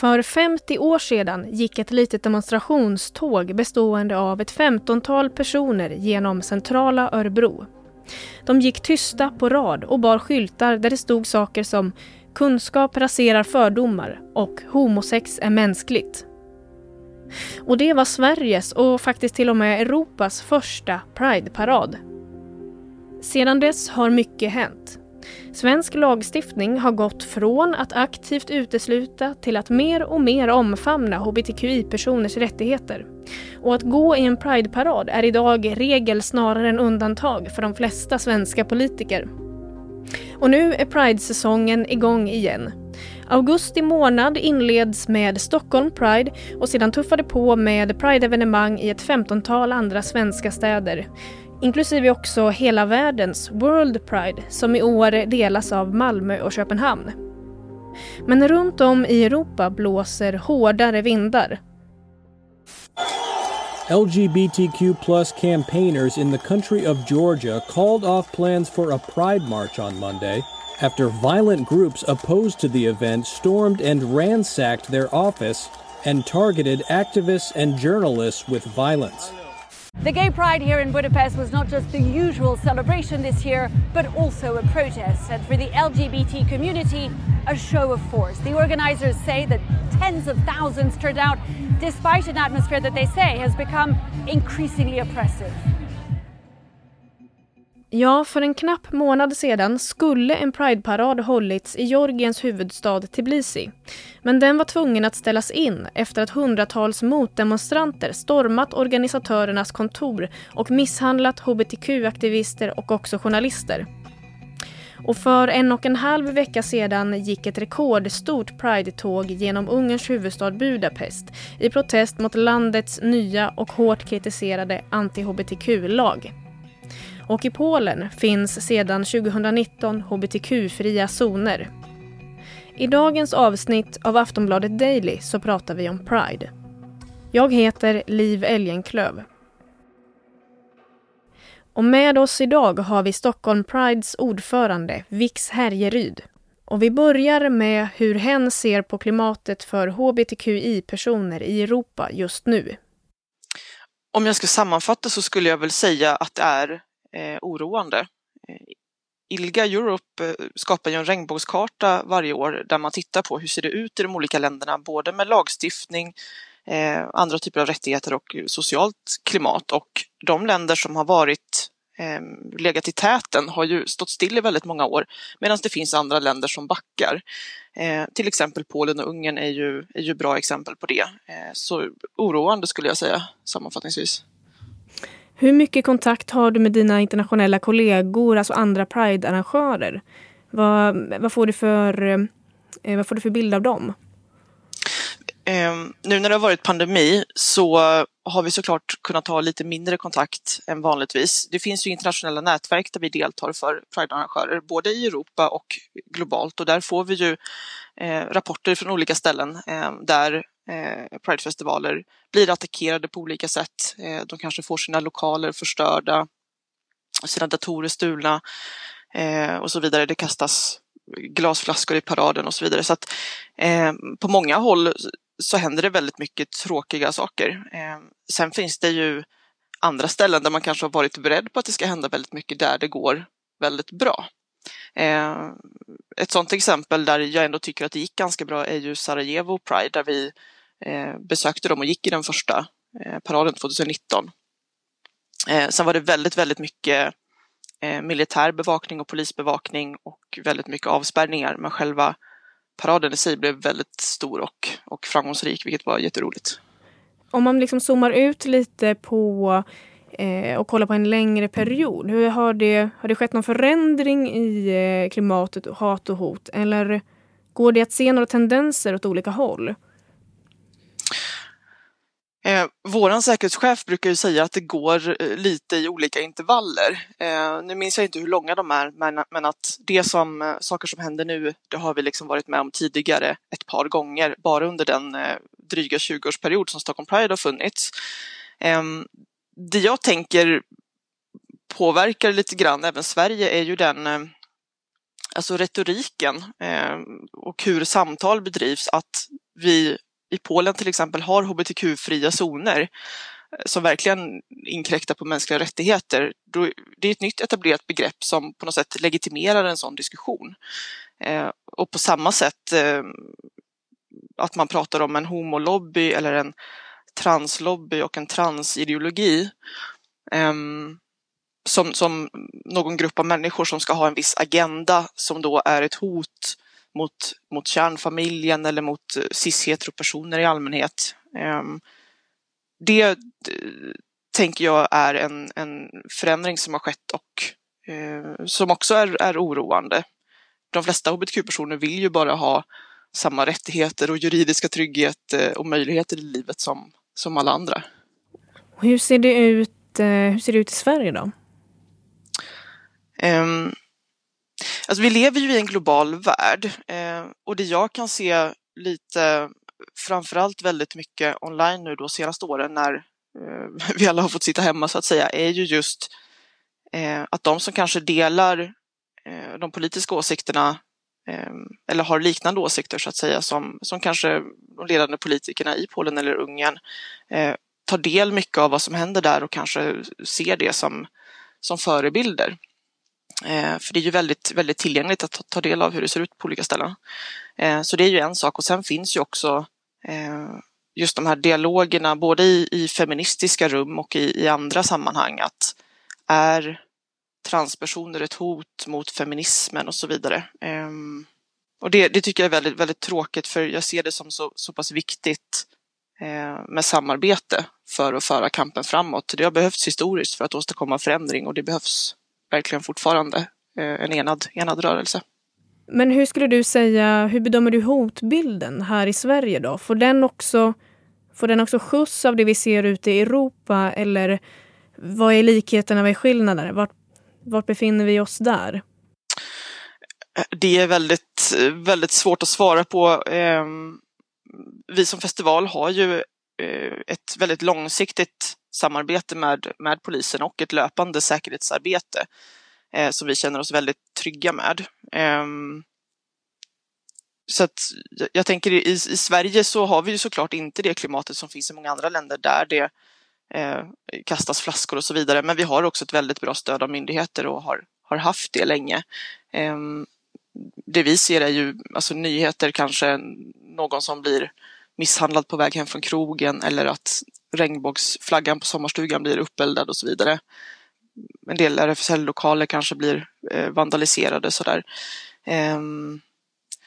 För 50 år sedan gick ett litet demonstrationståg bestående av ett 15-tal personer genom centrala Örebro. De gick tysta på rad och bar skyltar där det stod saker som “Kunskap raserar fördomar” och “Homosex är mänskligt”. Och det var Sveriges och faktiskt till och med Europas första Pride-parad. Sedan dess har mycket hänt. Svensk lagstiftning har gått från att aktivt utesluta till att mer och mer omfamna hbtqi-personers rättigheter. Och att gå i en prideparad är idag regel snarare än undantag för de flesta svenska politiker. Och nu är Pride-säsongen igång igen. Augusti månad inleds med Stockholm Pride och sedan tuffar det på med Pride-evenemang i ett femtontal andra svenska städer. Inklusive också hela världens World Pride som i år delas av Malmö och Köpenhamn. Men runt om i Europa blåser hårdare vindar. LGBTQ plus campaigners in the country of Georgia called off plans for a pride march on Monday after violent groups opposed to the event stormed and ransacked their office and targeted activists and journalists with violence. The Gay Pride here in Budapest was not just the usual celebration this year, but also a protest, and for the LGBT community, a show of force. The organizers say that tens of thousands turned out despite an atmosphere that they say has become increasingly oppressive. Ja, för en knapp månad sedan skulle en prideparad hållits i Georgiens huvudstad Tbilisi. Men den var tvungen att ställas in efter att hundratals motdemonstranter stormat organisatörernas kontor och misshandlat hbtq-aktivister och också journalister. Och för en och en halv vecka sedan gick ett rekordstort Pride-tåg genom Ungerns huvudstad Budapest i protest mot landets nya och hårt kritiserade anti-hbtq-lag. Och i Polen finns sedan 2019 hbtq-fria zoner. I dagens avsnitt av Aftonbladet Daily så pratar vi om Pride. Jag heter Liv Elgenklöv. Och med oss idag har vi Stockholm Prides ordförande Vix Härjeryd. Och vi börjar med hur hen ser på klimatet för hbtqi-personer i Europa just nu. Om jag ska sammanfatta så skulle jag väl säga att det är eh, oroande. Eh, ILGA Europe eh, skapar ju en regnbågskarta varje år där man tittar på hur ser det ut i de olika länderna, både med lagstiftning, eh, andra typer av rättigheter och socialt klimat. Och de länder som har varit eh, legat i täten har ju stått still i väldigt många år medan det finns andra länder som backar. Eh, till exempel Polen och Ungern är ju, är ju bra exempel på det. Eh, så oroande skulle jag säga sammanfattningsvis. Hur mycket kontakt har du med dina internationella kollegor, alltså andra Pride-arrangörer? Vad, vad, får du för, eh, vad får du för bild av dem? Um, nu när det har varit pandemi så har vi såklart kunnat ha lite mindre kontakt än vanligtvis. Det finns ju internationella nätverk där vi deltar för Pride-arrangörer, både i Europa och globalt och där får vi ju eh, rapporter från olika ställen eh, där eh, Pridefestivaler blir attackerade på olika sätt. Eh, de kanske får sina lokaler förstörda, sina datorer stulna eh, och så vidare. Det kastas glasflaskor i paraden och så vidare. Så att eh, på många håll så händer det väldigt mycket tråkiga saker. Eh, sen finns det ju andra ställen där man kanske har varit beredd på att det ska hända väldigt mycket där det går väldigt bra. Eh, ett sådant exempel där jag ändå tycker att det gick ganska bra är ju Sarajevo Pride där vi Eh, besökte dem och gick i den första eh, paraden 2019. Eh, sen var det väldigt, väldigt mycket eh, militär bevakning och polisbevakning och väldigt mycket avspärrningar. Men själva paraden i sig blev väldigt stor och, och framgångsrik, vilket var jätteroligt. Om man liksom zoomar ut lite på eh, och kollar på en längre period. Hur har, det, har det skett någon förändring i eh, klimatet, hat och hot? Eller går det att se några tendenser åt olika håll? Eh, våran säkerhetschef brukar ju säga att det går eh, lite i olika intervaller. Eh, nu minns jag inte hur långa de är, men, men att det som, eh, saker som händer nu, det har vi liksom varit med om tidigare ett par gånger, bara under den eh, dryga 20-årsperiod som Stockholm Pride har funnits. Eh, det jag tänker påverkar lite grann även Sverige är ju den eh, alltså retoriken ehm, och hur samtal bedrivs, att vi i Polen till exempel har hbtq-fria zoner eh, som verkligen inkräktar på mänskliga rättigheter, då, det är ett nytt etablerat begrepp som på något sätt legitimerar en sån diskussion. Eh, och på samma sätt eh, att man pratar om en homolobby eller en translobby och en transideologi eh, som, som någon grupp av människor som ska ha en viss agenda som då är ett hot mot, mot kärnfamiljen eller mot eh, cis-heteropersoner i allmänhet. Ehm, det eh, tänker jag är en, en förändring som har skett och eh, som också är, är oroande. De flesta hbtq-personer vill ju bara ha samma rättigheter och juridiska trygghet och möjligheter i livet som, som alla andra. Hur ser det ut, hur ser det ut i Sverige då? Um, Alltså vi lever ju i en global värld eh, och det jag kan se lite, framförallt väldigt mycket online nu då senaste åren när eh, vi alla har fått sitta hemma så att säga, är ju just eh, att de som kanske delar eh, de politiska åsikterna eh, eller har liknande åsikter så att säga som, som kanske de ledande politikerna i Polen eller Ungern eh, tar del mycket av vad som händer där och kanske ser det som, som förebilder. Eh, för det är ju väldigt, väldigt tillgängligt att ta del av hur det ser ut på olika ställen. Eh, så det är ju en sak och sen finns ju också eh, just de här dialogerna både i, i feministiska rum och i, i, andra sammanhang att är transpersoner ett hot mot feminismen och så vidare. Ehm, och det, det tycker jag är väldigt, väldigt tråkigt för jag ser det som så, så pass viktigt eh, med samarbete för att föra kampen framåt. Det har behövts historiskt för att åstadkomma förändring och det behövs verkligen fortfarande eh, en enad, enad rörelse. Men hur skulle du säga, hur bedömer du hotbilden här i Sverige då? Får den också, får den också skjuts av det vi ser ute i Europa eller vad är likheterna, vad är skillnaderna? Vart, vart befinner vi oss där? Det är väldigt, väldigt svårt att svara på. Ehm, vi som festival har ju Eh, ett väldigt långsiktigt samarbete med, med polisen och ett löpande säkerhetsarbete eh, som vi känner oss väldigt trygga med. Eh, så att jag tänker i, i Sverige så har vi ju såklart inte det klimatet som finns i många andra länder där det eh, kastas flaskor och så vidare. Men vi har också ett väldigt bra stöd av myndigheter och har, har haft det länge. Eh, det vi ser är ju alltså nyheter, kanske någon som blir misshandlad på väg hem från krogen eller att regnbågsflaggan på sommarstugan blir uppeldad och så vidare. En del RFSL-lokaler kanske blir eh, vandaliserade sådär. Ehm,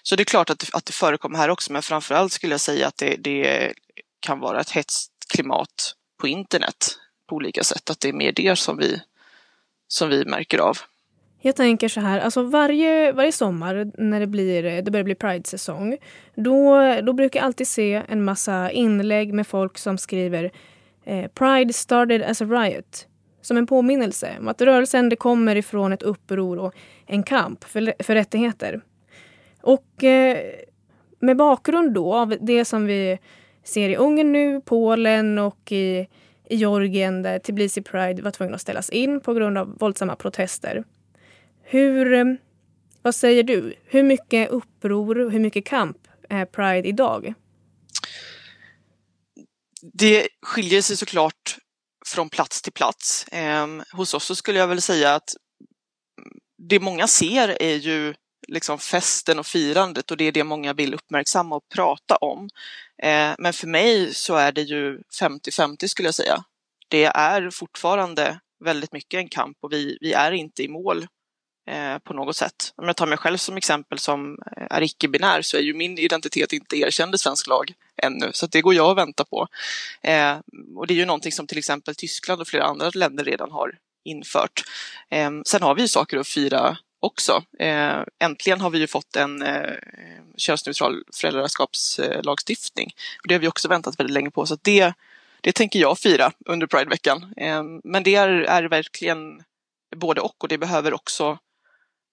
så det är klart att det, att det förekommer här också, men framförallt skulle jag säga att det, det kan vara ett hetskt klimat på internet på olika sätt, att det är mer det som vi, som vi märker av. Jag tänker så här, alltså varje, varje sommar när det, blir, det börjar bli Pride-säsong då, då brukar jag alltid se en massa inlägg med folk som skriver eh, Pride started as a riot. Som en påminnelse om att rörelsen det kommer ifrån ett uppror och en kamp för, för rättigheter. Och eh, med bakgrund då av det som vi ser i Ungern nu, Polen och i, i Georgien där Tbilisi Pride var tvungen att ställas in på grund av våldsamma protester hur, eh, vad säger du? Hur mycket uppror och hur mycket kamp är Pride idag? Det skiljer sig såklart från plats till plats. Eh, hos oss så skulle jag väl säga att det många ser är ju liksom festen och firandet och det är det många vill uppmärksamma och prata om. Eh, men för mig så är det ju 50-50 skulle jag säga. Det är fortfarande väldigt mycket en kamp och vi, vi är inte i mål Eh, på något sätt. Om jag tar mig själv som exempel som eh, är icke-binär så är ju min identitet inte erkänd i svensk lag ännu, så det går jag och väntar på. Eh, och det är ju någonting som till exempel Tyskland och flera andra länder redan har infört. Eh, sen har vi ju saker att fira också. Eh, äntligen har vi ju fått en eh, könsneutral föräldraskapslagstiftning. Det har vi också väntat väldigt länge på, så det, det tänker jag fira under Prideveckan. Eh, men det är, är verkligen både och och det behöver också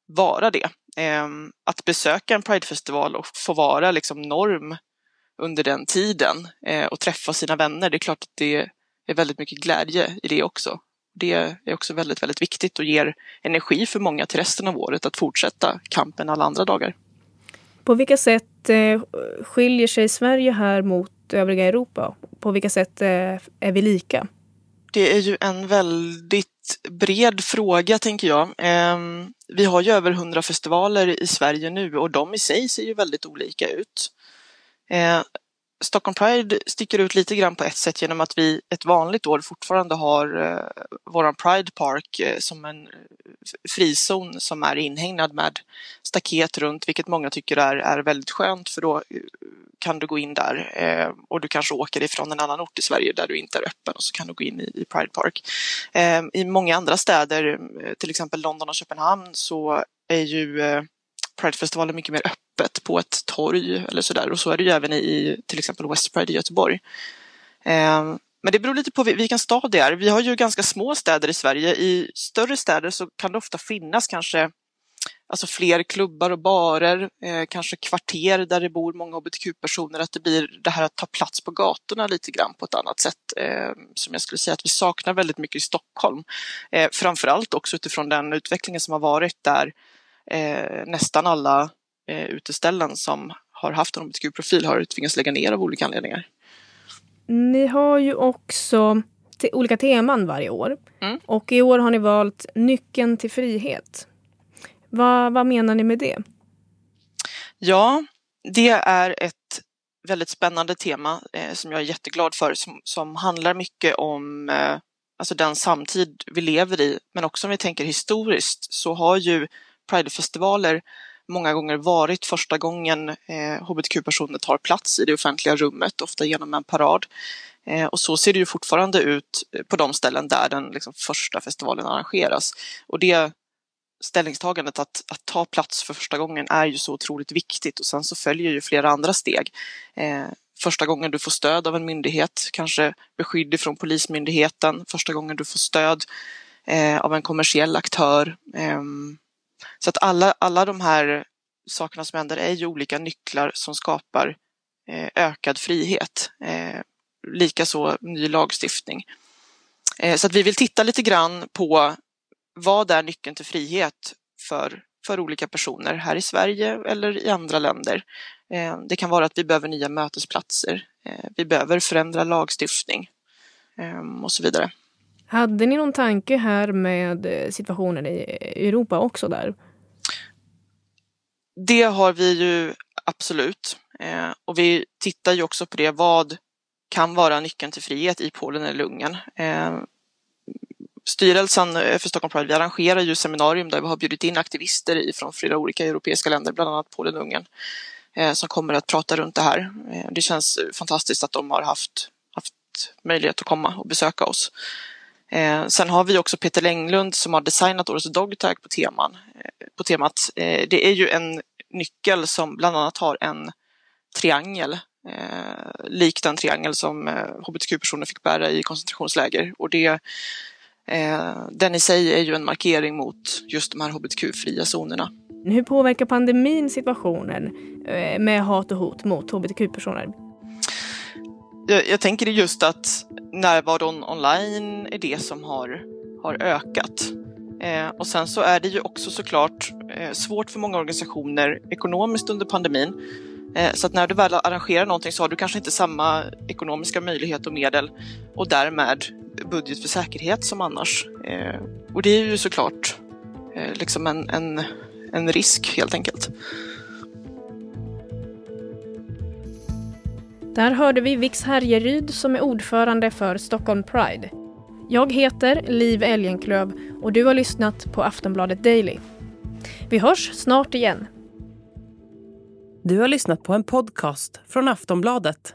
vara det. Ehm, att besöka en Pridefestival och få vara liksom norm under den tiden eh, och träffa sina vänner, det är klart att det är väldigt mycket glädje i det också. Det är också väldigt, väldigt viktigt och ger energi för många till resten av året att fortsätta kampen alla andra dagar. På vilka sätt eh, skiljer sig Sverige här mot övriga Europa? På vilka sätt eh, är vi lika? Det är ju en väldigt bred fråga, tänker jag. Ehm, vi har ju över hundra festivaler i Sverige nu och de i sig ser ju väldigt olika ut. Ehm, Stockholm Pride sticker ut lite grann på ett sätt genom att vi ett vanligt år fortfarande har eh, våran Pride Park eh, som en eh, frizon som är inhägnad med staket runt, vilket många tycker är, är väldigt skönt för då eh, kan du gå in där eh, och du kanske åker ifrån en annan ort i Sverige där du inte är öppen och så kan du gå in i, i Pride Park. Eh, I många andra städer, eh, till exempel London och Köpenhamn, så är ju eh, Pridefestivalen mycket mer öppet på ett torg eller sådär och så är det ju även i till exempel West Pride i Göteborg. Eh, men det beror lite på vilken stad det är. Vi har ju ganska små städer i Sverige. I större städer så kan det ofta finnas kanske alltså fler klubbar och barer, eh, kanske kvarter där det bor många hbtq-personer, att det blir det här att ta plats på gatorna lite grann på ett annat sätt eh, som jag skulle säga att vi saknar väldigt mycket i Stockholm. Eh, framförallt också utifrån den utvecklingen som har varit där eh, nästan alla eh, uteställen som har haft en hbtq-profil har tvingats lägga ner av olika anledningar. Ni har ju också olika teman varje år mm. och i år har ni valt Nyckeln till frihet. Vad, vad menar ni med det? Ja, det är ett väldigt spännande tema eh, som jag är jätteglad för som, som handlar mycket om eh, alltså den samtid vi lever i. Men också om vi tänker historiskt så har ju Pridefestivaler många gånger varit första gången eh, hbtq-personer tar plats i det offentliga rummet, ofta genom en parad. Eh, och så ser det ju fortfarande ut eh, på de ställen där den liksom, första festivalen arrangeras. Och det ställningstagandet att, att, ta plats för första gången är ju så otroligt viktigt och sen så följer ju flera andra steg. Eh, första gången du får stöd av en myndighet, kanske beskydd från Polismyndigheten, första gången du får stöd eh, av en kommersiell aktör. Eh, så att alla, alla de här sakerna som händer är ju olika nycklar som skapar eh, ökad frihet. Eh, Likaså ny lagstiftning. Eh, så att vi vill titta lite grann på vad är nyckeln till frihet för, för olika personer här i Sverige eller i andra länder. Eh, det kan vara att vi behöver nya mötesplatser. Eh, vi behöver förändra lagstiftning eh, och så vidare. Hade ni någon tanke här med situationen i Europa också där? Det har vi ju absolut. Och vi tittar ju också på det. Vad kan vara nyckeln till frihet i Polen eller Ungern? Styrelsen eh, för Stockholm Pride, vi arrangerar ju seminarium där vi har bjudit in aktivister från flera olika europeiska länder, bland annat Polen och Ungern, eh, som kommer att prata runt det här. Eh, det känns fantastiskt att de har haft, haft möjlighet att komma och besöka oss. Sen har vi också Peter Länglund som har designat årets dogtag på, teman, på temat. Det är ju en nyckel som bland annat har en triangel, eh, lik den triangel som eh, hbtq-personer fick bära i koncentrationsläger. Och det, den i sig är ju en markering mot just de här hbtq-fria zonerna. Hur påverkar pandemin situationen eh, med hat och hot mot hbtq-personer? Jag, jag tänker just att närvaron online är det som har, har ökat. Eh, och sen så är det ju också såklart eh, svårt för många organisationer ekonomiskt under pandemin. Eh, så att när du väl arrangerar någonting så har du kanske inte samma ekonomiska möjlighet och medel och därmed budget för säkerhet som annars. Eh, och det är ju såklart eh, liksom en, en, en risk helt enkelt. Där hörde vi Vix Härjeryd som är ordförande för Stockholm Pride. Jag heter Liv Elgenklöv och du har lyssnat på Aftonbladet Daily. Vi hörs snart igen. Du har lyssnat på en podcast från Aftonbladet.